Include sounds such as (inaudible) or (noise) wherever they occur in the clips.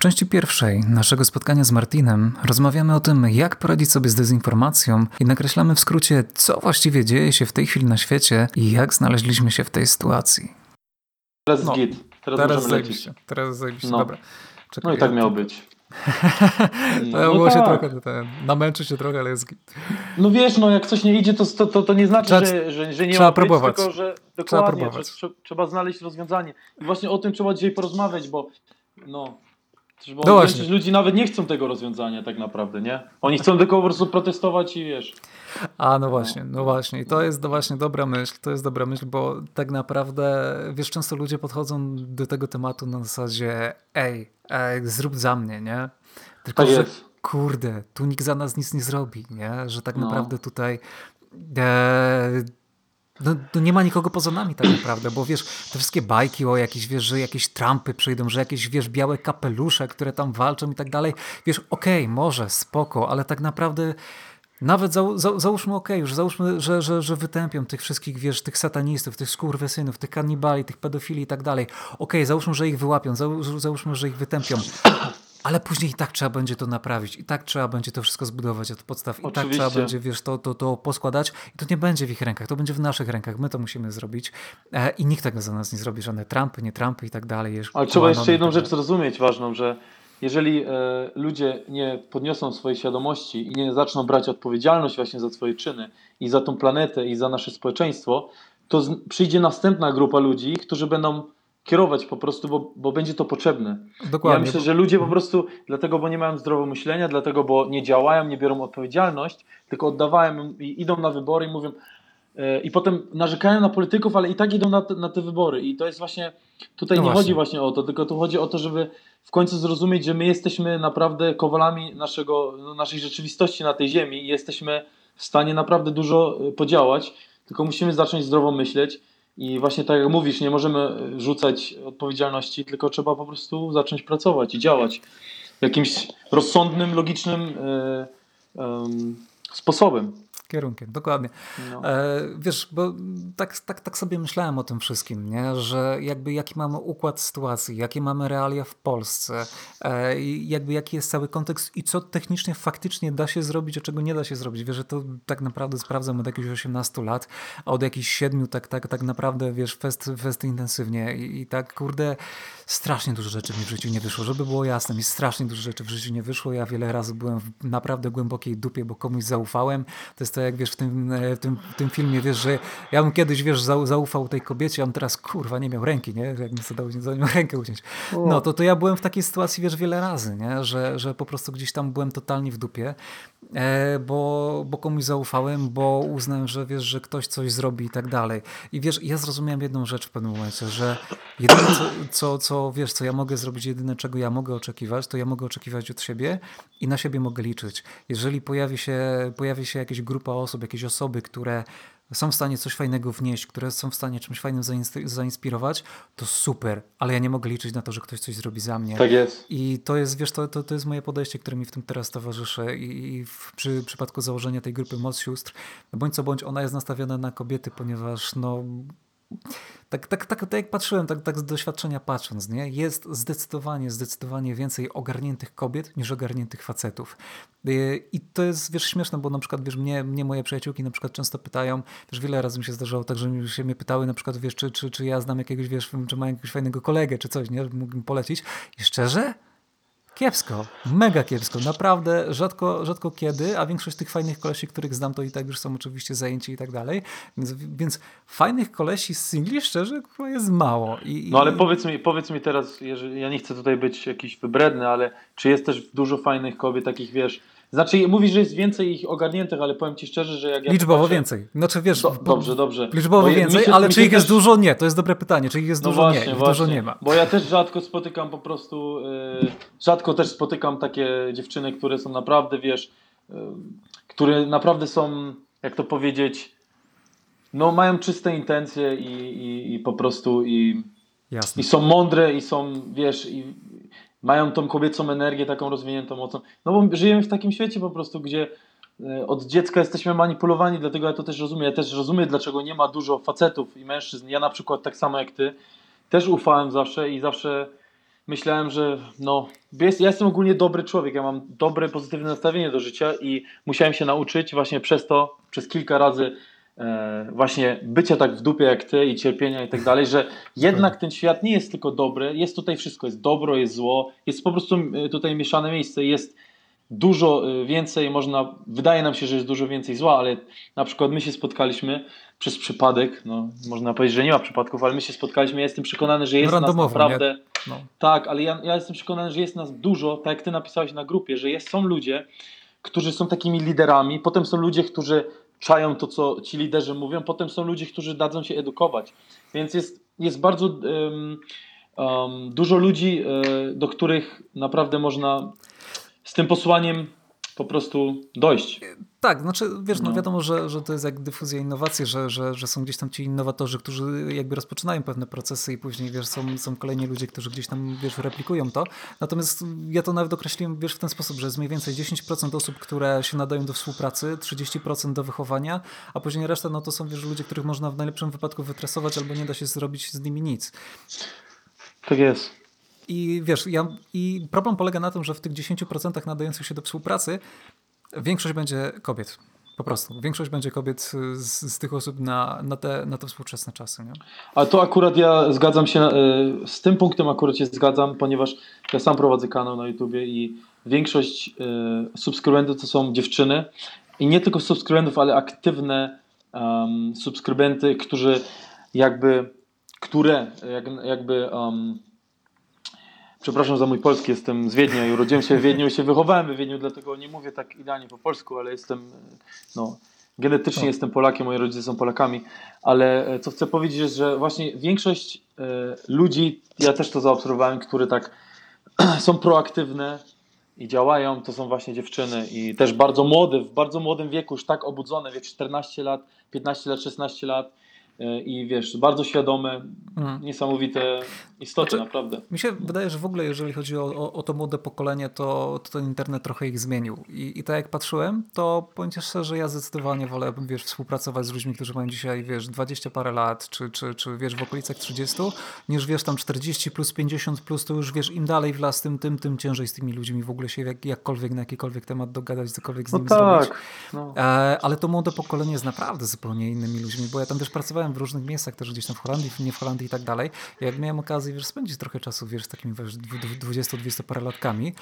części pierwszej naszego spotkania z Martinem rozmawiamy o tym, jak poradzić sobie z dezinformacją i nakreślamy w skrócie, co właściwie dzieje się w tej chwili na świecie i jak znaleźliśmy się w tej sytuacji. Teraz no, git. Teraz, teraz zajebiście. Teraz zajebiście. No. Dobra. Czekaj, no i tak miało być. (laughs) no, było tak. się trochę, ten, namęczy się trochę, ale jest git. No wiesz, no jak coś nie idzie, to, to, to nie znaczy, trzeba, że, że, że nie trzeba ma próbować. Tylko że trzeba próbować. Trzeba, trzeba znaleźć rozwiązanie. I właśnie o tym trzeba dzisiaj porozmawiać, bo no, bo no właśnie. ludzi nawet nie chcą tego rozwiązania tak naprawdę, nie? Oni chcą tylko po prostu protestować i wiesz. A no właśnie, no właśnie. I to jest właśnie dobra myśl, to jest dobra myśl, bo tak naprawdę, wiesz, często ludzie podchodzą do tego tematu na zasadzie ej, ej zrób za mnie, nie? Tylko, że jest. kurde, tu nikt za nas nic nie zrobi, nie? Że tak no. naprawdę tutaj e, no, no, nie ma nikogo poza nami tak naprawdę, bo wiesz, te wszystkie bajki o jakieś, wiesz, że jakieś Trumpy przyjdą, że jakieś, wiesz, białe kapelusze, które tam walczą i tak dalej. Wiesz, okej, okay, może, spoko, ale tak naprawdę nawet za, za, załóżmy, okej, okay, już załóżmy, że, że, że wytępią tych wszystkich, wiesz, tych satanistów, tych skurwysynów, tych kanibali, tych pedofili i tak dalej. Okej, okay, załóżmy, że ich wyłapią, załóżmy, że ich wytępią. Ale później i tak trzeba będzie to naprawić, i tak trzeba będzie to wszystko zbudować od podstaw, i tak trzeba będzie, wiesz, to, to, to poskładać. I to nie będzie w ich rękach, to będzie w naszych rękach. My to musimy zrobić. E, I nikt tego za nas nie zrobi, żadne Trumpy, nie Trumpy i tak dalej. Ale trzeba jeszcze jedną tak rzecz zrozumieć ważną, że jeżeli e, ludzie nie podniosą swojej świadomości i nie zaczną brać odpowiedzialność właśnie za swoje czyny i za tą planetę i za nasze społeczeństwo, to z, przyjdzie następna grupa ludzi, którzy będą kierować po prostu, bo, bo będzie to potrzebne. Dokładnie. Ja myślę, że ludzie po prostu dlatego, bo nie mają zdrowego myślenia, dlatego, bo nie działają, nie biorą odpowiedzialność, tylko oddawają i idą na wybory i mówią yy, i potem narzekają na polityków, ale i tak idą na te, na te wybory i to jest właśnie, tutaj no nie właśnie. chodzi właśnie o to, tylko tu chodzi o to, żeby w końcu zrozumieć, że my jesteśmy naprawdę kowalami naszego, no, naszej rzeczywistości na tej ziemi i jesteśmy w stanie naprawdę dużo e, podziałać, tylko musimy zacząć zdrowo myśleć i właśnie tak jak mówisz, nie możemy rzucać odpowiedzialności, tylko trzeba po prostu zacząć pracować i działać jakimś rozsądnym, logicznym yy, yy, sposobem kierunkiem, dokładnie. No. E, wiesz, bo tak, tak, tak sobie myślałem o tym wszystkim, nie? że jakby jaki mamy układ sytuacji, jakie mamy realia w Polsce, e, jakby jaki jest cały kontekst i co technicznie faktycznie da się zrobić, a czego nie da się zrobić. Wiesz, że to tak naprawdę sprawdzam od jakichś 18 lat, a od jakichś 7 tak, tak, tak naprawdę, wiesz, fest, fest intensywnie I, i tak, kurde, strasznie dużo rzeczy mi w życiu nie wyszło, żeby było jasne, mi strasznie dużo rzeczy w życiu nie wyszło, ja wiele razy byłem w naprawdę głębokiej dupie, bo komuś zaufałem, to jest jak wiesz w tym, e, w tym, w tym filmie, wiesz, że ja bym kiedyś, wiesz, zaufał tej kobiecie, a on teraz, kurwa, nie miał ręki, nie, jak mi sobie dał za nią rękę uciąć. No, to, to ja byłem w takiej sytuacji, wiesz, wiele razy, nie, że, że po prostu gdzieś tam byłem totalnie w dupie, e, bo, bo komuś zaufałem, bo uznałem, że wiesz, że ktoś coś zrobi i tak dalej. I wiesz, ja zrozumiałem jedną rzecz w pewnym momencie, że jedyne, co, co, co wiesz, co ja mogę zrobić, jedyne, czego ja mogę oczekiwać, to ja mogę oczekiwać od siebie i na siebie mogę liczyć. Jeżeli pojawi się, pojawi się jakaś grupa osób, jakieś osoby, które są w stanie coś fajnego wnieść, które są w stanie czymś fajnym zainspirować, to super, ale ja nie mogę liczyć na to, że ktoś coś zrobi za mnie. Tak jest. I to jest, wiesz, to, to, to jest moje podejście, które mi w tym teraz towarzyszy i, i w przy przypadku założenia tej grupy Moc Sióstr, no bądź co bądź, ona jest nastawiona na kobiety, ponieważ no tak, tak, tak, tak jak patrzyłem, tak, tak z doświadczenia patrząc, nie? jest zdecydowanie, zdecydowanie więcej ogarniętych kobiet niż ogarniętych facetów. Y, I to jest, wiesz, śmieszne, bo na przykład, wiesz, mnie, mnie moje przyjaciółki na przykład często pytają, wiesz, wiele razy mi się zdarzało tak, że się mnie pytały na przykład, wiesz, czy, czy, czy ja znam jakiegoś, wiesz, czy mam jakiegoś fajnego kolegę, czy coś, nie, mógłbym polecić. I szczerze? Kiepsko, mega kiepsko, naprawdę rzadko, rzadko kiedy, a większość tych fajnych kolesi, których znam, to i tak już są oczywiście zajęci i tak dalej, więc, więc fajnych kolesi z singli szczerze jest mało. I, no ale powiedz mi, powiedz mi teraz, jeżeli, ja nie chcę tutaj być jakiś wybredny, ale czy jest też dużo fajnych kobiet, takich wiesz, znaczy, mówisz, że jest więcej ich ogarniętych, ale powiem ci szczerze, że jak ja Liczbowo patrzę... więcej. Znaczy wiesz... Do, dobrze, dobrze. Liczbowo więcej, się, ale czy ich też... jest dużo? Nie. To jest dobre pytanie. Czy ich jest no dużo? Właśnie, nie. Właśnie. dużo nie ma. Bo ja też rzadko spotykam po prostu... Yy, rzadko też spotykam takie dziewczyny, które są naprawdę, wiesz... Yy, które naprawdę są, jak to powiedzieć... No mają czyste intencje i, i, i po prostu i... Jasne. I są mądre i są, wiesz, i mają tą kobiecą energię taką rozwiniętą mocą. No bo żyjemy w takim świecie po prostu, gdzie e, od dziecka jesteśmy manipulowani, dlatego ja to też rozumiem. Ja też rozumiem, dlaczego nie ma dużo facetów i mężczyzn. Ja na przykład tak samo jak ty, też ufałem zawsze i zawsze myślałem, że no, ja jestem ogólnie dobry człowiek, ja mam dobre, pozytywne nastawienie do życia i musiałem się nauczyć właśnie przez to, przez kilka razy właśnie bycia tak w dupie jak ty i cierpienia i tak dalej, że jednak ten świat nie jest tylko dobry, jest tutaj wszystko, jest dobro, jest zło, jest po prostu e, tutaj mieszane miejsce, jest dużo y, więcej można, wydaje nam się, że jest dużo więcej zła, ale na przykład my się spotkaliśmy przez przypadek, no można powiedzieć, że nie ma przypadków, ale my się spotkaliśmy, ja jestem przekonany, że jest no nas naprawdę, no. tak, ale ja, ja jestem przekonany, że jest nas dużo, tak jak ty napisałeś na grupie, że jest, są ludzie, którzy są takimi liderami, potem są ludzie, którzy czają to, co ci liderzy mówią, potem są ludzie, którzy dadzą się edukować, więc jest, jest bardzo um, um, dużo ludzi, um, do których naprawdę można z tym posłaniem po prostu dojść. Tak, znaczy wiesz, no, no wiadomo, że, że to jest jak dyfuzja innowacji, że, że, że są gdzieś tam ci innowatorzy, którzy jakby rozpoczynają pewne procesy i później wiesz, są, są kolejni ludzie, którzy gdzieś tam wiesz, replikują to. Natomiast ja to nawet określiłem wiesz, w ten sposób, że jest mniej więcej 10% osób, które się nadają do współpracy, 30% do wychowania, a później reszta no to są wiesz, ludzie, których można w najlepszym wypadku wytresować albo nie da się zrobić z nimi nic. Tak jest. I wiesz, ja, i problem polega na tym, że w tych 10% nadających się do współpracy większość będzie kobiet. Po prostu. Większość będzie kobiet z, z tych osób na, na, te, na te współczesne czasy. Nie? A to akurat ja zgadzam się, e, z tym punktem akurat się zgadzam, ponieważ ja sam prowadzę kanał na YouTubie i większość y, subskrybentów to są dziewczyny i nie tylko subskrybentów, ale aktywne um, subskrybenty, którzy jakby, które jak, jakby um, Przepraszam za mój polski, jestem z Wiednia i urodziłem się w Wiedniu i się wychowałem w Wiedniu, dlatego nie mówię tak idealnie po polsku, ale jestem, no, genetycznie jestem Polakiem, moi rodzice są Polakami, ale e, co chcę powiedzieć jest, że właśnie większość e, ludzi, ja też to zaobserwowałem, które tak (clears throat) są proaktywne i działają, to są właśnie dziewczyny i też bardzo młode, w bardzo młodym wieku, już tak obudzone, wie 14 lat, 15 lat, 16 lat, E, i wiesz, bardzo świadome, mhm. niesamowite istoty, znaczy, naprawdę. Mi się wydaje, że w ogóle jeżeli chodzi o, o, o to młode pokolenie, to, to ten internet trochę ich zmienił. I, I tak jak patrzyłem, to powiem ci szczerze, że ja zdecydowanie wolę wiesz, współpracować z ludźmi, którzy mają dzisiaj wiesz, 20 parę lat, czy, czy, czy wiesz, w okolicach 30, niż wiesz tam 40 plus 50 plus, to już wiesz, im dalej w las, tym, tym, tym ciężej z tymi ludźmi w ogóle się jak, jakkolwiek na jakikolwiek temat dogadać, cokolwiek z no nimi tak, zrobić. No. Ale to młode pokolenie jest naprawdę zupełnie innymi ludźmi, bo ja tam też pracowałem w różnych miejscach, też gdzieś tam w Holandii, nie w Holandii tak dalej. Jak miałem okazję, wiesz, spędzić trochę czasu, wiesz, z takimi 20-20 paralatkami,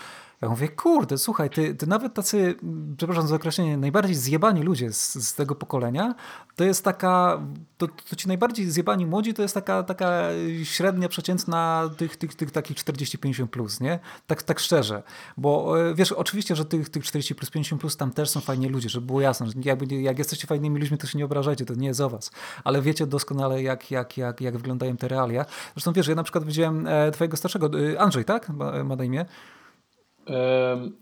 ja mówię, kurde, słuchaj, ty, ty nawet tacy, przepraszam za określenie, najbardziej zjebani ludzie z, z tego pokolenia, to jest taka, to, to ci najbardziej zjebani młodzi, to jest taka, taka średnia, przeciętna tych, tych, tych takich 40-50 plus, nie? Tak, tak szczerze. Bo e, wiesz, oczywiście, że tych, tych 40 plus 50 plus tam też są fajni ludzie, żeby było jasne, że jakby, jak jesteście fajnymi ludźmi, to się nie obrażajcie, to nie jest o was. Ale wiecie doskonale, jak, jak, jak, jak wyglądają te realia. Zresztą wiesz, ja na przykład widziałem e, twojego starszego, e, Andrzej, tak? Ma, ma na imię?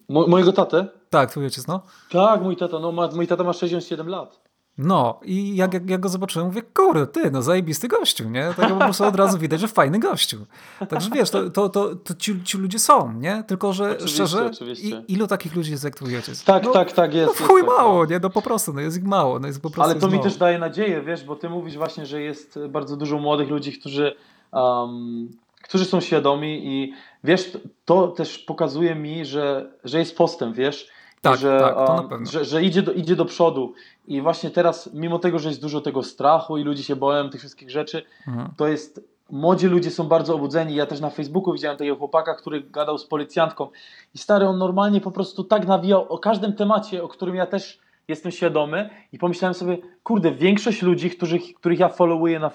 Mo mojego tatę? Tak, twój ojciec, no. Tak, mój tata, no ma, mój tata ma 67 lat. No i jak, jak, jak go zobaczyłem, mówię, kurde, ty, no zajebisty gościu, nie? Tak po prostu od razu widać, że fajny gościu. Także wiesz, to, to, to, to ci, ci ludzie są, nie? Tylko, że oczywiście, szczerze, oczywiście. I, ilu takich ludzi jest jak twój ojciec? Tak, no, tak, tak jest. No w chuj jest, mało, tak. nie? No po prostu, no jest ich mało. No jest po prostu Ale to mi mało. też daje nadzieję, wiesz, bo ty mówisz właśnie, że jest bardzo dużo młodych ludzi, którzy um, którzy są świadomi i wiesz, to też pokazuje mi, że, że jest postęp, wiesz, tak, że, tak, to na pewno. że, że idzie, do, idzie do przodu. I właśnie teraz, mimo tego, że jest dużo tego strachu i ludzie się boją tych wszystkich rzeczy, mhm. to jest. Młodzi ludzie są bardzo obudzeni. Ja też na Facebooku widziałem takiego chłopaka, który gadał z policjantką. I stary, on normalnie po prostu tak nawijał o każdym temacie, o którym ja też jestem świadomy i pomyślałem sobie, kurde, większość ludzi, których, których ja followuję na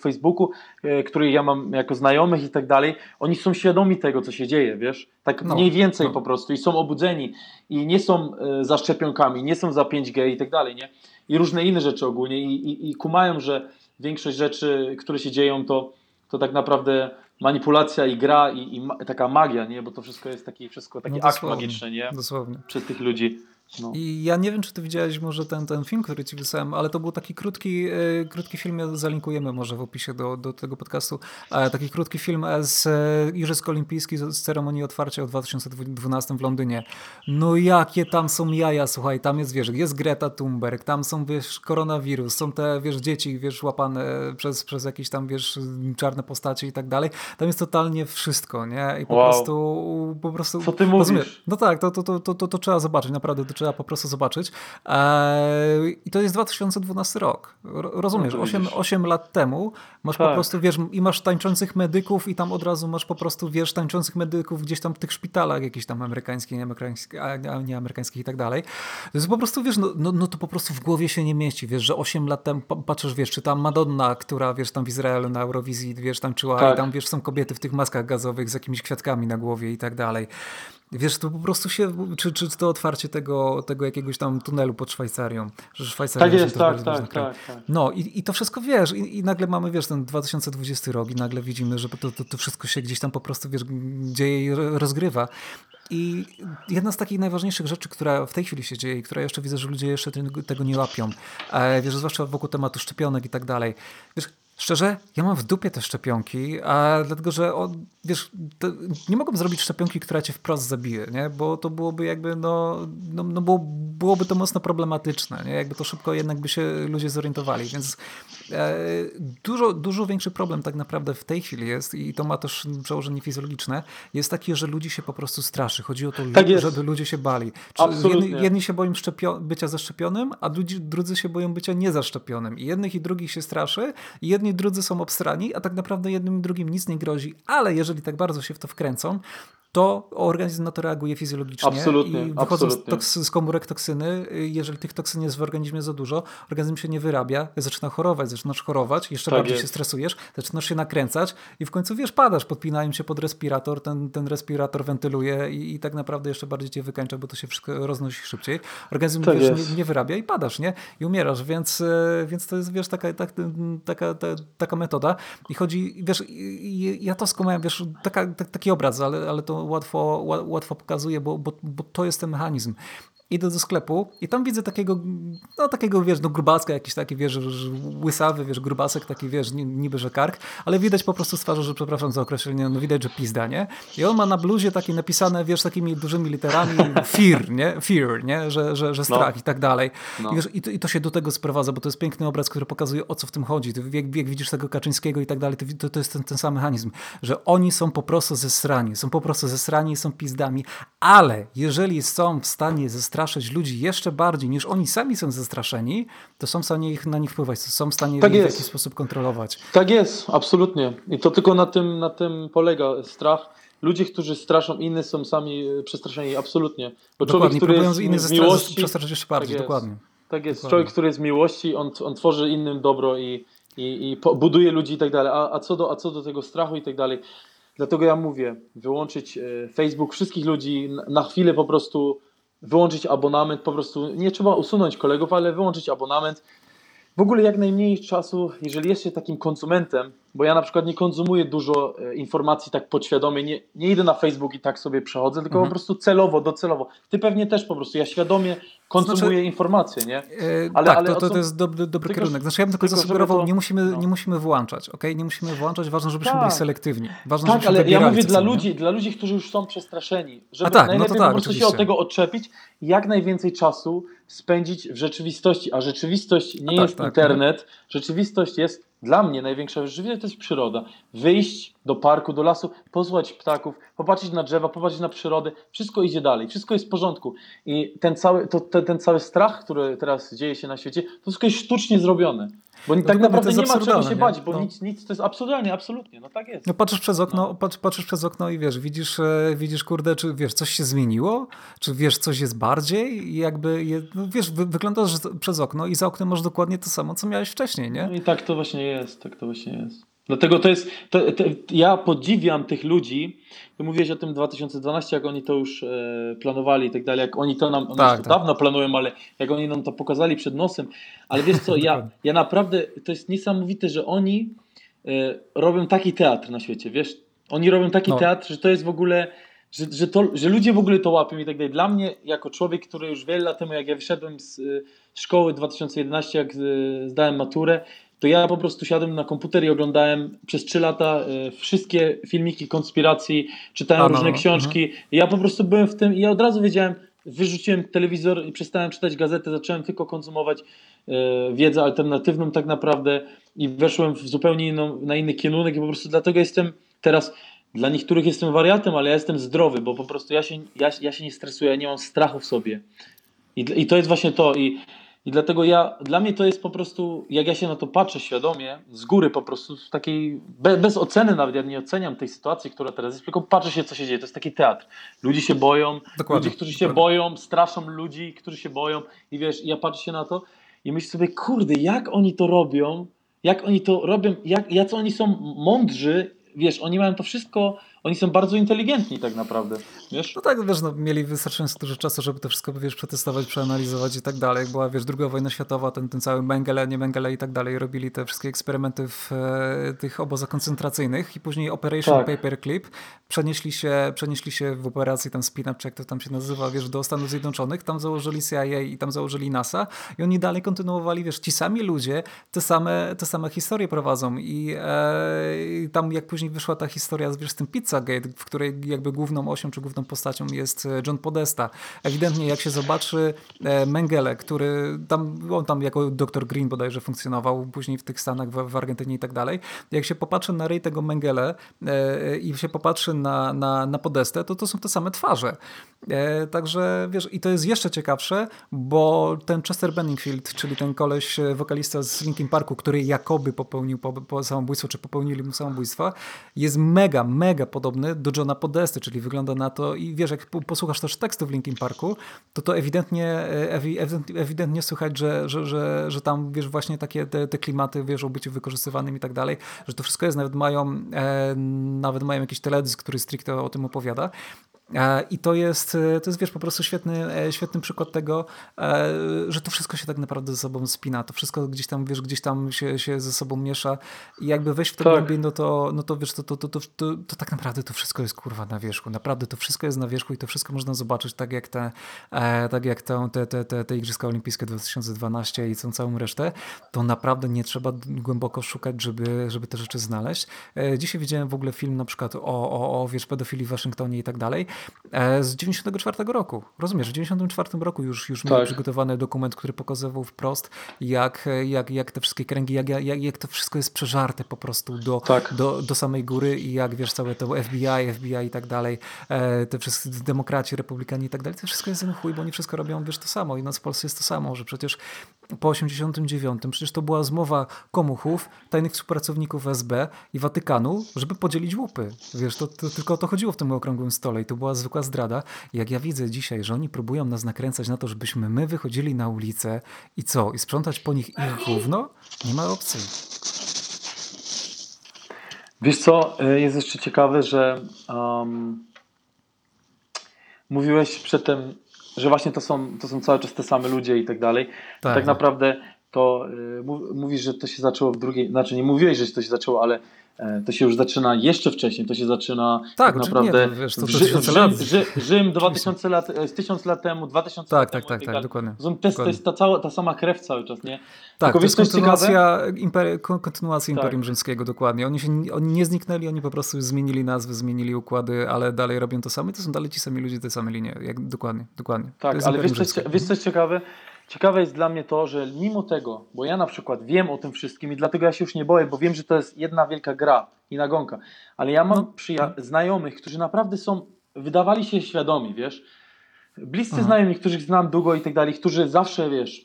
Facebooku, e, których ja mam jako znajomych i tak dalej, oni są świadomi tego, co się dzieje, wiesz? Tak no, mniej więcej no. po prostu i są obudzeni i nie są e, za szczepionkami, nie są za 5G i tak dalej, nie? I różne inne rzeczy ogólnie i, i, i kumają, że większość rzeczy, które się dzieją, to, to tak naprawdę manipulacja i gra i, i ma, taka magia, nie? Bo to wszystko jest taki, wszystko taki no akt magiczny, nie? Dosłownie. Przez tych ludzi. No. I ja nie wiem, czy ty widziałeś może ten, ten film, który ci wysłałem, ale to był taki krótki, e, krótki film, ja zalinkujemy może w opisie do, do tego podcastu, e, taki krótki film z e, Igrzysk Olimpijskich z ceremonii otwarcia w 2012 w Londynie. No jakie tam są jaja, słuchaj, tam jest, wiesz, jest Greta Thunberg, tam są, wiesz, koronawirus, są te, wiesz, dzieci, wiesz, łapane przez, przez jakieś tam, wiesz, czarne postacie i tak dalej. tam jest totalnie wszystko, nie? I po wow. prostu, po prostu... Co ty mówisz? Rozumiesz? No tak, to, to, to, to, to, to trzeba zobaczyć, naprawdę to trzeba po prostu zobaczyć. Eee, I to jest 2012 rok. Rozumiesz, no 8, 8 lat temu masz tak. po prostu, wiesz, i masz tańczących medyków i tam od razu masz po prostu, wiesz, tańczących medyków gdzieś tam w tych szpitalach jakichś tam amerykańskich, nie amerykańskich, a nie amerykańskich i tak dalej. To jest po prostu, wiesz, no, no, no to po prostu w głowie się nie mieści, wiesz, że 8 lat temu, patrzysz, wiesz, czy tam Madonna, która, wiesz, tam w Izraelu na Eurowizji, wiesz, tańczyła tak. i tam, wiesz, są kobiety w tych maskach gazowych z jakimiś kwiatkami na głowie i tak dalej. Wiesz, to po prostu się, czy, czy to otwarcie tego, tego jakiegoś tam tunelu pod Szwajcarią, że Szwajcaria tak jest, tak, tak, tak, tak, No i, i to wszystko, wiesz, i, i, nagle mamy, wiesz, ten 2020 rok i nagle widzimy, że to, to, to wszystko się gdzieś tam po prostu, wiesz, dzieje i rozgrywa. I jedna z takich najważniejszych rzeczy, która w tej chwili się dzieje i która jeszcze widzę, że ludzie jeszcze tego nie łapią, e, wiesz, zwłaszcza wokół tematu szczepionek i tak dalej. Wiesz, Szczerze, ja mam w dupie te szczepionki, a dlatego, że wiesz, nie mogą zrobić szczepionki, która cię wprost zabije, nie? bo to byłoby jakby, no, no, no było, byłoby to mocno problematyczne, nie? jakby to szybko jednak by się ludzie zorientowali, więc e, dużo, dużo większy problem tak naprawdę w tej chwili jest i to ma też przełożenie fizjologiczne, jest takie, że ludzi się po prostu straszy. Chodzi o to, tak żeby ludzie się bali. Jedni, jedni, się boją bycia zaszczepionym, a drudzy, drudzy się boją bycia niezaszczepionym. I jednych i drugich się straszy, i jedni drudzy są obstrani, a tak naprawdę jednym i drugim nic nie grozi, ale jeżeli tak bardzo się w to wkręcą, to organizm na to reaguje fizjologicznie absolutnie, i wychodzą z, z komórek toksyny. Jeżeli tych toksyn jest w organizmie za dużo, organizm się nie wyrabia, zaczyna chorować, zaczynasz chorować, jeszcze tak bardziej jest. się stresujesz, zaczynasz się nakręcać i w końcu wiesz, padasz, podpinają się pod respirator, ten, ten respirator wentyluje i, i tak naprawdę jeszcze bardziej cię wykańcza, bo to się wszystko roznosi szybciej. Organizm tak wiesz, nie, nie, wyrabia i padasz, nie? I umierasz, więc, e, więc to jest, wiesz, taka, taka, taka, taka metoda i chodzi, wiesz, ja to skumałem, wiesz, taka, taki obraz, ale, ale to łatwo, łatwo pokazuje, bo, bo, bo to jest ten mechanizm idę do sklepu i tam widzę takiego, no takiego, wiesz, no grubaska, jakiś taki, wiesz, łysawy, wiesz, grubasek, taki, wiesz, niby, że kark, ale widać po prostu z twarzy, że przepraszam za określenie, no widać, że pizda, nie? I on ma na bluzie takie napisane, wiesz, takimi dużymi literami (laughs) fear, nie? Fear, nie? Że, że, że strach no. i tak dalej. No. I, wiesz, i, to, I to się do tego sprowadza, bo to jest piękny obraz, który pokazuje, o co w tym chodzi. Ty, jak, jak widzisz tego Kaczyńskiego i tak dalej, to, to jest ten, ten sam mechanizm, że oni są po prostu zesrani, są po prostu zesrani, są pizdami, ale jeżeli są w stanie zestrać zastraszyć ludzi jeszcze bardziej niż oni sami są zastraszeni, to są w stanie ich, na nich wpływać, są w stanie tak ich w jakiś sposób kontrolować. Tak jest, absolutnie. I to tylko na tym, na tym polega strach. Ludzie, którzy straszą innych są sami e, przestraszeni, absolutnie. Bo dokładnie, człowiek, który jest innych z miłości... przestraszyć jeszcze bardziej, tak dokładnie. Tak jest. Dokładnie. Człowiek, który jest z miłości, on, on tworzy innym dobro i, i, i buduje ludzi i tak dalej. A, a, co do, a co do tego strachu i tak dalej, dlatego ja mówię, wyłączyć e, Facebook wszystkich ludzi, na chwilę po prostu wyłączyć abonament, po prostu nie trzeba usunąć kolegów, ale wyłączyć abonament. W ogóle jak najmniej czasu, jeżeli jest się takim konsumentem, bo ja na przykład nie konzumuję dużo e, informacji tak podświadomie, nie, nie idę na Facebook i tak sobie przechodzę, tylko mhm. po prostu celowo, docelowo. Ty pewnie też po prostu, ja świadomie konsumuję znaczy, informacje, nie? Ale, tak, ale to, to, to jest dobry, dobry tylko, kierunek. Znaczy ja bym tylko, tylko zasugerował, to, nie, musimy, no. nie musimy włączać, ok? Nie musimy włączać, ważne, żebyśmy tak. byli selektywni. Ważne, tak, ale ja mówię dla ludzi, dla ludzi, którzy już są przestraszeni, żeby tak, najlepiej no tak, po prostu oczywiście. się od tego odczepić, jak najwięcej czasu spędzić w rzeczywistości, a rzeczywistość nie tak, jest tak, internet, rzeczywistość jest dla mnie największa rzeczywistość to jest przyroda. Wyjść do parku, do lasu, posłuchać ptaków, popatrzeć na drzewa, popatrzeć na przyrodę, wszystko idzie dalej, wszystko jest w porządku. I ten cały, to, ten, ten cały strach, który teraz dzieje się na świecie, to wszystko jest sztucznie zrobione. Bo no tak naprawdę nie ma czego się bać, bo no. nic, nic to jest absurdalnie, absolutnie, no tak jest. No patrzysz przez okno, no. patrz, patrzysz przez okno i wiesz, widzisz, e, widzisz kurde, czy wiesz, coś się zmieniło, czy wiesz, coś jest bardziej i jakby, je, no, wiesz, wy, wyglądasz przez okno i za oknem masz dokładnie to samo, co miałeś wcześniej, nie? No i tak to właśnie jest, tak to właśnie jest. Dlatego to jest, to, to, ja podziwiam tych ludzi, ty mówiłeś o tym 2012, jak oni to już e, planowali i tak dalej, jak oni to nam, oni tak, tak. dawno planują, ale jak oni nam to pokazali przed nosem, ale wiesz co, ja, ja naprawdę, to jest niesamowite, że oni e, robią taki teatr na świecie, wiesz, oni robią taki no. teatr, że to jest w ogóle, że, że, to, że ludzie w ogóle to łapią i tak dalej. Dla mnie, jako człowiek, który już wiele lat temu, jak ja wyszedłem z szkoły 2011, jak zdałem maturę, to ja po prostu siadłem na komputer i oglądałem przez 3 lata y, wszystkie filmiki konspiracji, czytałem A, no, różne książki. Uh Ja po prostu byłem w tym i ja od razu wiedziałem, wyrzuciłem telewizor i przestałem czytać gazetę, zacząłem tylko konsumować y, wiedzę alternatywną tak naprawdę i weszłem w zupełnie inną, na inny kierunek i po prostu dlatego jestem teraz dla niektórych jestem wariatem, ale ja jestem zdrowy, bo po prostu ja się, ja, ja się nie stresuję, ja nie mam strachu w sobie. I, I to jest właśnie to. I, I dlatego ja, dla mnie to jest po prostu, jak ja się na to patrzę świadomie, z góry po prostu, w takiej, bez, bez oceny nawet, ja nie oceniam tej sytuacji, która teraz jest, tylko patrzę się, co się dzieje. To jest taki teatr. Ludzie się boją, dokładnie, ludzie, którzy się dokładnie. boją, straszą ludzi, którzy się boją i wiesz, ja patrzę się na to i myślę sobie, kurde, jak oni to robią, jak oni to robią, jak, jak oni są mądrzy, wiesz, oni mają to wszystko oni są bardzo inteligentni tak naprawdę, wiesz? No tak, wiesz, no, mieli wystarczająco dużo czasu, żeby to wszystko, wiesz, przetestować, przeanalizować i tak dalej. Jak była, wiesz, druga wojna światowa, ten, ten cały Mengele, nie Mengele i tak dalej, robili te wszystkie eksperymenty w e, tych obozach koncentracyjnych i później Operation tak. Paperclip przenieśli się, przenieśli się w operacji tam Spin czy jak to tam się nazywa, wiesz, do Stanów Zjednoczonych, tam założyli CIA i tam założyli NASA i oni dalej kontynuowali, wiesz, ci sami ludzie te same, te same historie prowadzą i, e, i tam jak później wyszła ta historia, wiesz, z tym pizza Pizzagate, w której jakby główną osią czy główną postacią jest e, John Podesta. Ewidentnie jak się zobaczy e, Mengele, który tam, on tam jako Dr. Green bodajże funkcjonował później w tych Stanach, w, w Argentynie i tak dalej. Jak się popatrzy na rej tego Mengele e, i się popatrzy na, na, na Podestę, to to są te same twarze. Także wiesz, i to jest jeszcze ciekawsze, bo ten Chester Benningfield, czyli ten koleś, wokalista z Linkin Parku, który jakoby popełnił po, po samobójstwo, czy popełnili mu samobójstwa, jest mega, mega podobny do Johna Podesty, czyli wygląda na to i wiesz, jak posłuchasz też tekstu w Linkin Parku, to to ewidentnie, e, ewidentnie, słychać, że, że, że, że tam wiesz właśnie takie te, te klimaty wiesz o byciu wykorzystywanym i tak dalej, że to wszystko jest, nawet mają e, nawet mają jakiś teledysk, który stricte o tym opowiada I to jest, e, to jest, wiesz, po prostu świetny, e, świetny przykład tego, że to wszystko się tak naprawdę ze sobą spina. To wszystko gdzieś tam, wiesz, gdzieś tam się, się ze sobą miesza i jakby wejść w to tak. głębiej, no to, no to wiesz, to, to, to, to, to, to tak naprawdę to wszystko jest kurwa na wierzchu. Naprawdę to wszystko jest na wierzchu i to wszystko można zobaczyć tak jak te, tak jak te, te, te, te Igrzyska Olimpijskie 2012 i tą całą resztę. To naprawdę nie trzeba głęboko szukać, żeby, żeby te rzeczy znaleźć. Dzisiaj widziałem w ogóle film na przykład o, o, o wiesz, pedofilii w Waszyngtonie i tak dalej E, z 94 roku. Rozumiesz, w 94 roku już, już tak. miał przygotowany dokument, który pokazywał wprost, jak, jak, jak te wszystkie kręgi, jak, jak, jak to wszystko jest przeżarte po prostu do, tak. do, do samej góry i jak wiesz, całe to FBI, FBI i tak dalej, e, te wszyscy demokraci, republikanie i tak dalej, to wszystko jest chuj, bo oni wszystko robią, wiesz, to samo i nas w Polsce jest to samo, że przecież po 89 przecież to była zmowa komuchów, tajnych współpracowników SB i Watykanu, żeby podzielić łupy. Wiesz, to, to tylko o to chodziło w tym okrągłym stole i to była zwykła zdrada. Jak ja widzę dzisiaj, że oni próbują nas nakręcać na to, żebyśmy my wychodzili na ulicę i co? I sprzątać po nich ich gówno? Nie ma opcji. Wiesz co, e, jest jeszcze ciekawe, że um, mówiłeś przedtem, że właśnie to są, to są cały czas te same ludzie i tak dalej. Tak, tak, naprawdę to y, mówisz, że to się zaczęło w drugiej, znaczy nie mówiłeś, że to się zaczęło, ale to się już zaczyna jeszcze wcześniej, to się zaczyna tak, tak naprawdę nie, wiesz, to, to Rzym. (laughs) Rzym 2000 lat, 1000 lat temu, 2000 tak, lat tak, temu. Tak, tak, dokładnie. To, jest, to jest ta, cała, ta sama krew cały czas, nie? Tak, Tylko to jest kontynuacja, imper, kontynuacja tak. Imperium Rzymskiego, dokładnie. Oni, się, oni nie zniknęli, oni po prostu zmienili nazwy, zmienili układy, ale dalej robią to samo i to są dalej ci sami ludzie, te same linie. Jak, dokładnie, dokładnie. Tak, ale wiesz coś, wiesz coś ciekawe? Ciekawe jest dla mnie to, że mimo tego, bo ja na przykład wiem o tym wszystkim i dlatego ja się już nie boję, bo wiem, że to jest jedna wielka gra i nagonka, ale ja mam no. znajomych, którzy naprawdę są, wydawali się świadomi, wiesz, bliscy Aha. znajomi, których znam długo i tak dalej, którzy zawsze, wiesz,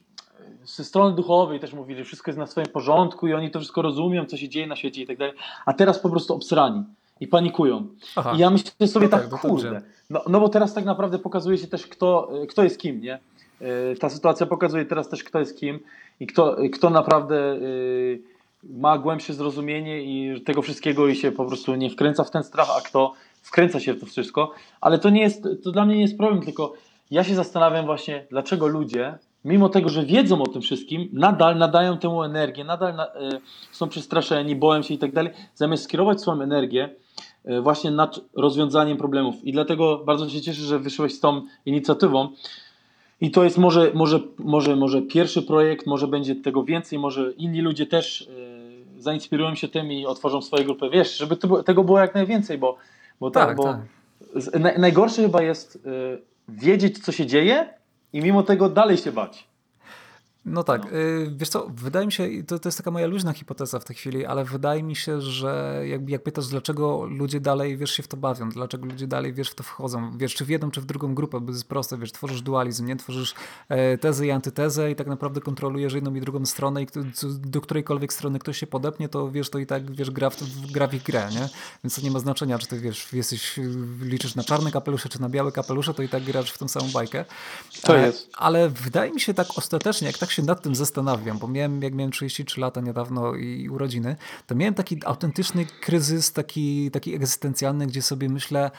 ze strony duchowej też mówili, że wszystko jest na swoim porządku i oni to wszystko rozumią, co się dzieje na świecie i tak dalej, a teraz po prostu obsrani i panikują. Aha. I ja myślę sobie no tak, tak kurde, no, no bo teraz tak naprawdę pokazuje się też, kto, kto jest kim, nie? E, ta sytuacja pokazuje teraz też, kto jest kim i kto, kto naprawdę e, ma głębsze zrozumienie i tego wszystkiego i się po prostu nie wkręca w ten strach, a kto wkręca się w to wszystko. Ale to nie jest, to dla mnie nie jest problem, tylko ja się zastanawiam właśnie, dlaczego ludzie, mimo tego, że wiedzą o tym wszystkim, nadal nadają tę energię, nadal na, y, są przestraszeni, boją się i tak dalej, zamiast skierować swoją energię właśnie nad rozwiązaniem problemów. I dlatego bardzo się cieszę, że wyszłeś z tą inicjatywą, i to jest może, może, może, może pierwszy projekt, może będzie tego więcej, może inni ludzie też y, zainspirują się tym i otworzą swoje grupy. Wiesz, żeby to, tego było jak najwięcej, bo, bo, tak, tak bo tak. Z, na, najgorsze chyba jest y, wiedzieć, co się dzieje i mimo tego dalej się bać. No tak, no. Y, wiesz co, wydaje mi się, to, to jest taka moja luźna hipoteza w tej chwili, ale wydaje mi się, że jakby jak pytasz, dlaczego ludzie dalej, wiesz, się w to bawią, dlaczego ludzie dalej, wiesz, w to wchodzą, wiesz, czy w jedną, czy w drugą grupę, bo jest proste, wiesz, tworzysz dualizm, nie? Tworzysz e, tezę i antytezę i tak naprawdę kontrolujesz jedną i drugą stronę i do którejkolwiek strony ktoś się podepnie, to wiesz, to i tak, wiesz, gra w, gra w ich grę, nie? Więc to nie ma znaczenia, czy ty, wiesz, jesteś, liczysz na czarne kapelusze, czy na białe kapelusze, to i tak grasz w tą samą bajkę. To e, jest. Ale wydaje mi się tak ostatecznie, jak tak się nad tym zastanawiam, bo miałem, jak miałem 33 lata niedawno i urodziny, to miałem taki autentyczny kryzys, taki, taki egzystencjalny, gdzie sobie myślę,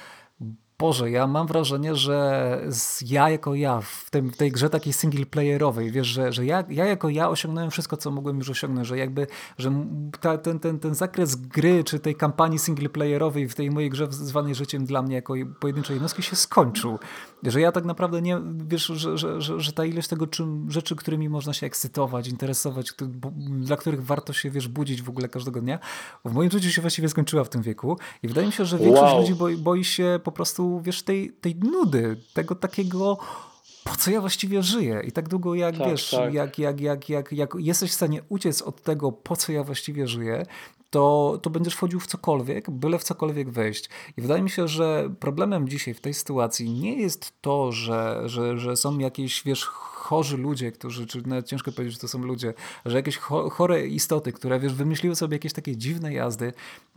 Boże, ja mam wrażenie, że ja jako ja w, tym, w tej grze takiej single playerowej, wiesz, że, że ja, ja jako ja osiągnąłem wszystko, co mogłem już osiągnąć, że jakby, że ta, ten, ten, ten zakres gry, czy tej kampanii single playerowej w tej mojej grze zwanej życiem dla mnie jako pojedynczej jednostki się skończył. Że ja tak naprawdę nie, wiesz, że, że, że, że ta ilość tego czym, rzeczy, którymi można się ekscytować, interesować, dla których warto się, wiesz, budzić w ogóle każdego dnia, w moim życiu się właściwie skończyła w tym wieku i wydaje mi się, że większość wow. ludzi boi, boi się po prostu wiesz, tej, tej nudy, tego takiego po co ja właściwie żyję? I tak długo jak tak, wiesz, tak. Jak, jak, jak, jak, jak jesteś w stanie uciec od tego, po co ja właściwie żyję, to, to będziesz wchodził w cokolwiek, byle w cokolwiek wejść. I wydaje mi się, że problemem dzisiaj w tej sytuacji nie jest to, że, że, że są jakieś, wiesz, chorzy ludzie, którzy, czy nawet ciężko powiedzieć, że to są ludzie, że jakieś chore istoty, które, wiesz, wymyśliły sobie jakieś takie dziwne jazdy,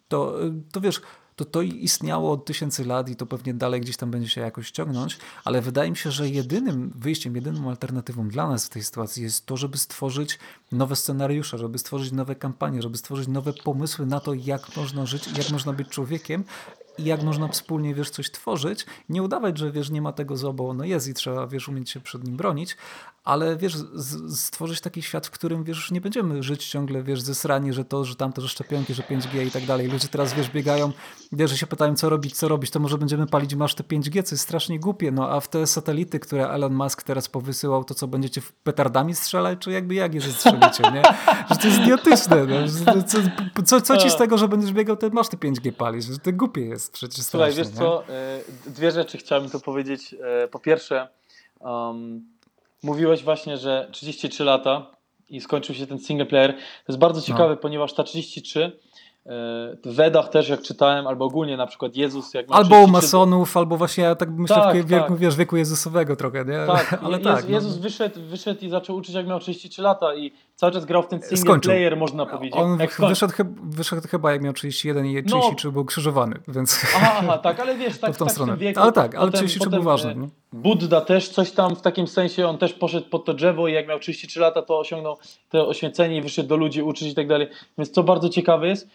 to, to wiesz, to to istniało od tysięcy lat i to pewnie dalej gdzieś tam będzie się jakoś ciągnąć, ale wydaje mi się, że jedynym wyjściem, jedyną alternatywą dla nas w tej sytuacji jest to, żeby stworzyć nowe scenariusze, żeby stworzyć nowe kampanie, żeby stworzyć nowe pomysły na to, jak można żyć, jak można być człowiekiem i jak można wspólnie, wiesz, coś tworzyć. Nie udawać, że, wiesz, nie ma tego zła, bo ono jest i trzeba, wiesz, umieć się przed nim bronić, ale, wiesz, stworzyć taki świat, w którym, wiesz, nie będziemy żyć ciągle, wiesz, zesrani, że to, że tamto, że szczepionki, że 5G i tak dalej. Ludzie teraz, wiesz, biegają, wiesz, że się pytają, co robić, co robić, to może będziemy palić masz te 5G, co jest strasznie głupie, no a w te satelity, które Elon Musk teraz powysyłał, to co, będziecie petardami strzelać, czy jakby jak je zestrzelicie, nie? Że to jest idiotyczne, no. co, co, co, ci z tego, że będziesz biegał, to masz te 5G palić, że to głupie jest przecież Słuchaj, wiesz nie? co, e, dwie rzeczy chciałem tu powiedzieć. E, po pierwsze, um, mówiłeś właśnie, że 33 lata i skończył się ten single player. To jest bardzo no. ciekawe, no. ponieważ ta 33 w Wedach też jak czytałem, albo ogólnie na przykład Jezus. Jak albo u masonów, albo właśnie ja tak myślę tak, w wieku, tak. wiesz, wieku Jezusowego trochę, nie? Tak, (laughs) ale Je tak. No. Jezus no. wyszedł, wyszedł i zaczął uczyć jak miał 33 lata i cały czas grał w ten single Skończył. player, można powiedzieć. On wyszedł, wyszedł, chyba jak miał 31 i 33 no. był krzyżowany, więc... Aha, aha, tak, ale wiesz, (laughs) tak, w tą tak stronę. wieku. Ale tak, ale 33 był ważny. E, Buddha też coś tam w takim sensie, on też poszedł pod to drzewo i jak miał 33 lata, to osiągnął to oświecenie i wyszedł do ludzi uczyć i tak dalej. Więc co bardzo ciekawe jest,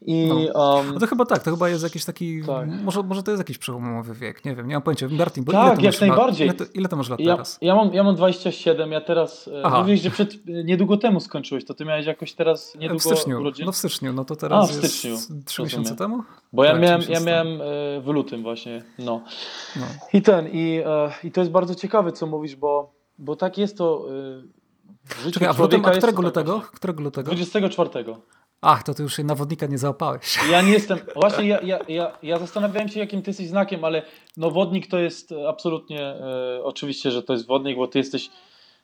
i, no. Um, no to chyba tak, to chyba jest jakiś taki, tak. może, może to jest jakiś przełomowy wiek, nie wiem, nie mam pojęcia. Martin, bo tak, jak najbardziej. ile, to, ile to masz lat ja, teraz? Ja mam, ja mam 27, ja teraz, e, Aha. mówisz, że przed, e, niedługo temu skończyłeś, to ty miałeś jakoś teraz niedługo W styczniu, urodzin? no w styczniu, no to teraz A, w styczniu. jest trzy miesiące temu? Bo ja tak, miałem, ja miałem e, w lutym właśnie, no. no. I ten, i, i to jest bardzo ciekawe, co mówisz, bo, bo tak jest to... Czekaj, a w lutym, a którego lutego? Którego lutego? 24. Ach, to ty już się na wodnika nie załapałeś. (laughs) Ja nie jestem. Właśnie ja, ja, ja, ja zastanawiałem się, jakim ty jesteś znakiem, ale no wodnik to jest absolutnie e, oczywiście, że to jest wodnik, bo ty jesteś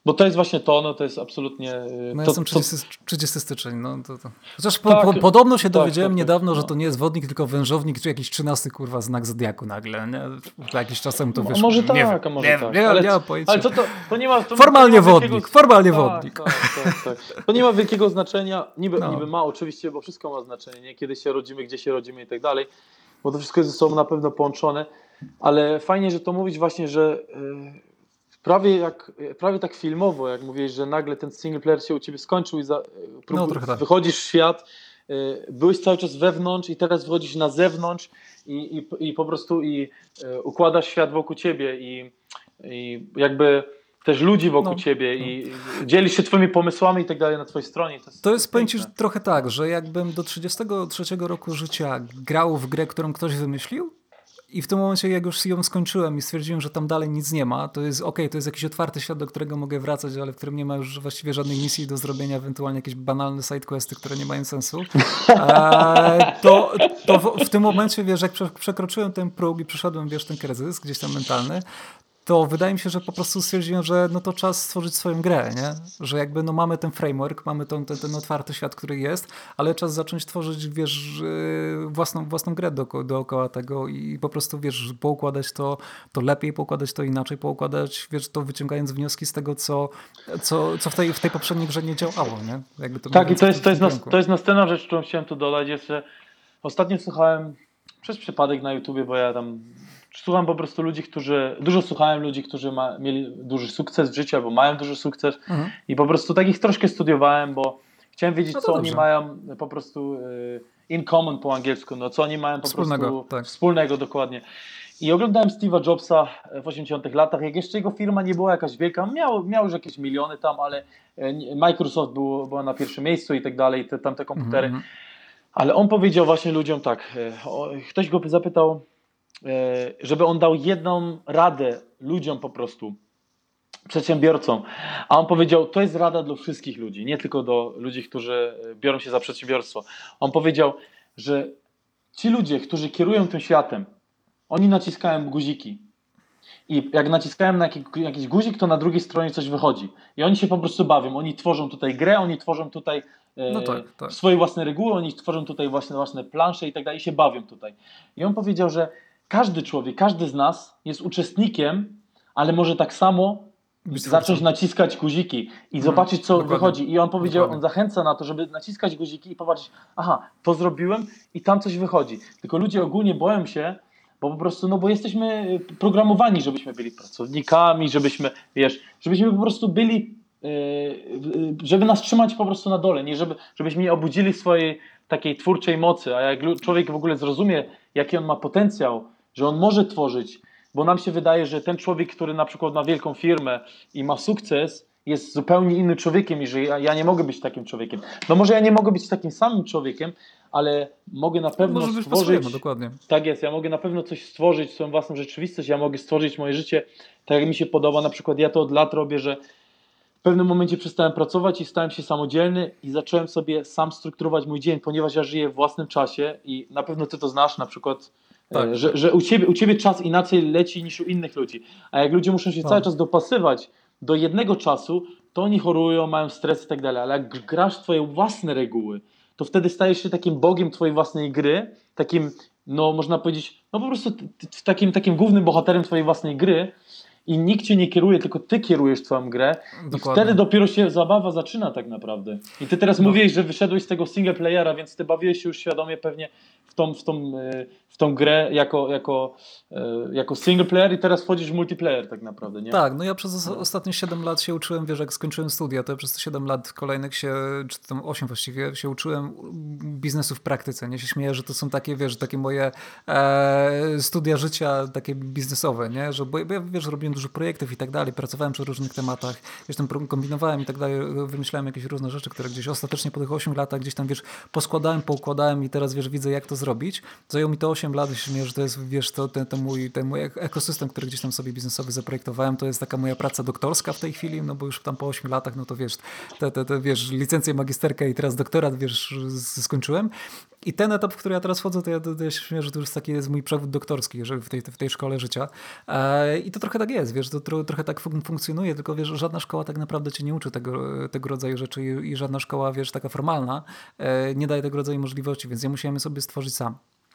bo to jest właśnie to, no to jest absolutnie... Y, no to, jestem 30, to... 30 styczeń, no to, to. Chociaż po, tak, po, podobno się tak, dowiedziałem tak, tak, niedawno, że no. to nie jest wodnik, tylko wężownik, czy jakiś trzynasty kurwa znak zodiaku nagle, nie? Jakiś czasem to wyszło. A może tak, nie, a może nie, tak. Nie, ale, nie, ale to, to, to nie ma... To formalnie nie ma wodnik, wielkiego... formalnie tak, wodnik. Tak, tak, To nie ma wielkiego znaczenia, niby, no. niby ma oczywiście, bo wszystko ma znaczenie, nie? Kiedy się rodzimy, gdzie się rodzimy i tak dalej, bo to wszystko jest ze sobą na pewno połączone, ale fajnie, że to mówić właśnie, że... Yy, prawie, jak, prawie tak filmowo, jak mówiłeś, że nagle ten single player się u ciebie skończył i za, no, tak. wychodzisz w świat, y, byłeś cały czas wewnątrz i teraz wychodzisz na zewnątrz i, i, i po prostu i y, układasz świat wokół ciebie i, i jakby też ludzi wokół no, ciebie no. i dzielisz się twoimi pomysłami i tak dalej na twojej stronie. To jest, to jest powiem ci, trochę tak, że jakbym do 33 roku życia grał w grę, którą ktoś wymyślił, i w tym momencie, jak już ją skończyłem i stwierdziłem, że tam dalej nic nie ma, to jest ok, to jest jakiś otwarty świat, do którego mogę wracać, ale w którym nie ma już właściwie żadnej misji do zrobienia, ewentualnie jakieś banalne sidequesty, które nie mają sensu. (laughs) E, to, to w, w, tym momencie, wiesz, jak przekroczyłem ten próg i przeszedłem, wiesz, ten kryzys gdzieś tam mentalny, to wydaje mi się, że po prostu stwierdziłem, że no to czas stworzyć swoją grę, nie? Że jakby no mamy ten framework, mamy ten, ten, ten otwarty świat, który jest, ale czas zacząć tworzyć, wiesz, własną, własną grę do, dookoła tego i po prostu, wiesz, poukładać to, to lepiej, poukładać to inaczej, poukładać, wiesz, to wyciągając wnioski z tego, co, co, co w, tej, w tej poprzedniej grze nie działało, nie? Jakby to tak, i to jest, to, jest na, to jest następna rzecz, którą chciałem tu dodać, jest, że ostatnio słuchałem przez przypadek na YouTubie, bo ja tam słucham po prostu ludzi, którzy, dużo słuchałem ludzi, którzy ma, mieli duży sukces w życiu albo mają duży sukces mhm. i po prostu takich troszkę studiowałem, bo chciałem wiedzieć, no co dobrze. oni mają po prostu y, in common po angielsku, no co oni mają po wspólnego, prostu tak. wspólnego dokładnie. I oglądałem Steve'a Jobsa w 80 latach, jak jeszcze jego firma nie była jakaś wielka, miał, miał już jakieś miliony tam, ale e, Microsoft był, była na pierwszym miejscu i tak dalej, te, tamte komputery. Mm -hmm. Ale on powiedział właśnie ludziom tak, e, ktoś go zapytał, E, żeby on dał jedną radę ludziom po prostu, przedsiębiorcom. A on powiedział, to jest rada dla wszystkich ludzi, nie tylko do ludzi, którzy e, biorą się za przedsiębiorstwo. On powiedział, że ci ludzie, którzy kierują tym światem, oni naciskają guziki. I jak naciskają na jakiś guzik, to na drugiej stronie coś wychodzi. I oni się po prostu bawią. Oni tworzą tutaj grę, oni tworzą tutaj e, no tak, tak. swoje własne reguły, oni tworzą tutaj własne, własne plansze i tak dalej, i się bawią tutaj. I on powiedział, że każdy człowiek, każdy z nas jest uczestnikiem, ale może tak samo zacząć naciskać guziki i hmm, zobaczyć, co dokładnie. wychodzi. I on powiedział, dokładnie. on zachęca na to, żeby naciskać guziki i popatrzeć, aha, to zrobiłem i tam coś wychodzi. Tylko ludzie ogólnie boją się, bo po prostu, no bo jesteśmy programowani, żebyśmy byli pracownikami, żebyśmy, wiesz, żebyśmy po prostu byli, yy, żeby nas trzymać po prostu na dole, nie żeby, żebyśmy nie obudzili swojej takiej twórczej mocy, a jak człowiek w ogóle zrozumie, jaki on ma potencjał, że on może tworzyć, bo nam się wydaje, że ten człowiek, który na przykład ma wielką firmę i ma sukces, jest zupełnie innym człowiekiem i że ja, ja, nie mogę być takim człowiekiem. No może ja nie mogę być takim samym człowiekiem, ale mogę na pewno może stworzyć. dokładnie. Tak jest, ja mogę na pewno coś stworzyć, swoją własną rzeczywistość, ja mogę stworzyć moje życie tak jak mi się podoba. Na przykład ja to od lat robię, że w pewnym momencie przestałem pracować i stałem się samodzielny i zacząłem sobie sam strukturować mój dzień, ponieważ ja żyję w własnym czasie i na pewno ty to znasz, na przykład tak. E, że, że u, ciebie, u ciebie czas inaczej leci niż u innych ludzi. A jak ludzie muszą się tak. cały czas dopasywać do jednego czasu, to oni chorują, mają stres i tak dalej. Ale jak grasz twoje własne reguły, to wtedy stajesz się takim bogiem twojej własnej gry, takim, no można powiedzieć, no po prostu takim, takim głównym bohaterem twojej własnej gry i nikt cię nie kieruje, tylko ty kierujesz twoją grę Dokładnie. i wtedy dopiero się zabawa zaczyna tak naprawdę. I ty teraz no. mówiłeś, że wyszedłeś z tego single playera, więc ty bawiłeś się już świadomie pewnie w tą, w tą, e, w tą grę jako, jako, e, jako single player i teraz wchodzisz w multiplayer tak naprawdę, nie? Tak, no ja przez no. ostatnie 7 lat się uczyłem, wiesz, jak skończyłem studia, to ja przez 7 lat kolejnych się, czy tam 8 właściwie, się uczyłem biznesu w praktyce, nie? Się śmieję, że to są takie, wiesz, takie moje e, studia życia takie biznesowe, nie? Że, bo, bo ja, wiesz, robiłem dużo projektów i tak dalej, pracowałem przy różnych tematach, wiesz, tam kombinowałem i tak dalej, wymyślałem jakieś różne rzeczy, które gdzieś ostatecznie po tych 8 latach gdzieś tam, wiesz, poskładałem, poukładałem i teraz, wiesz, widzę, jak to zrobić. Zajęło mi to 8 lat, śmieję, że to jest, wiesz, to, ten, ten, mój, ten mój ekosystem, który gdzieś tam sobie biznesowy zaprojektowałem, to jest taka moja praca doktorska w tej chwili, no bo już tam po 8 latach, no to wiesz, te, te, te wiesz, licencję magisterkę i teraz doktorat, wiesz, skończyłem i ten etap, w który ja teraz wchodzę, to ja, to ja się śmieję, że to już taki jest mój przewód doktorski, jeżeli w tej, w tej szkole życia. E, I to trochę tak jest, wiesz, to tro, trochę tak fun funkcjonuje, tylko wiesz, żadna szkoła tak naprawdę cię nie uczy tego, tego rodzaju rzeczy i, i żadna szkoła, wiesz, taka formalna e, nie daje tego rodzaju możliwości, więc ja musiałem sobie stworzyć sam.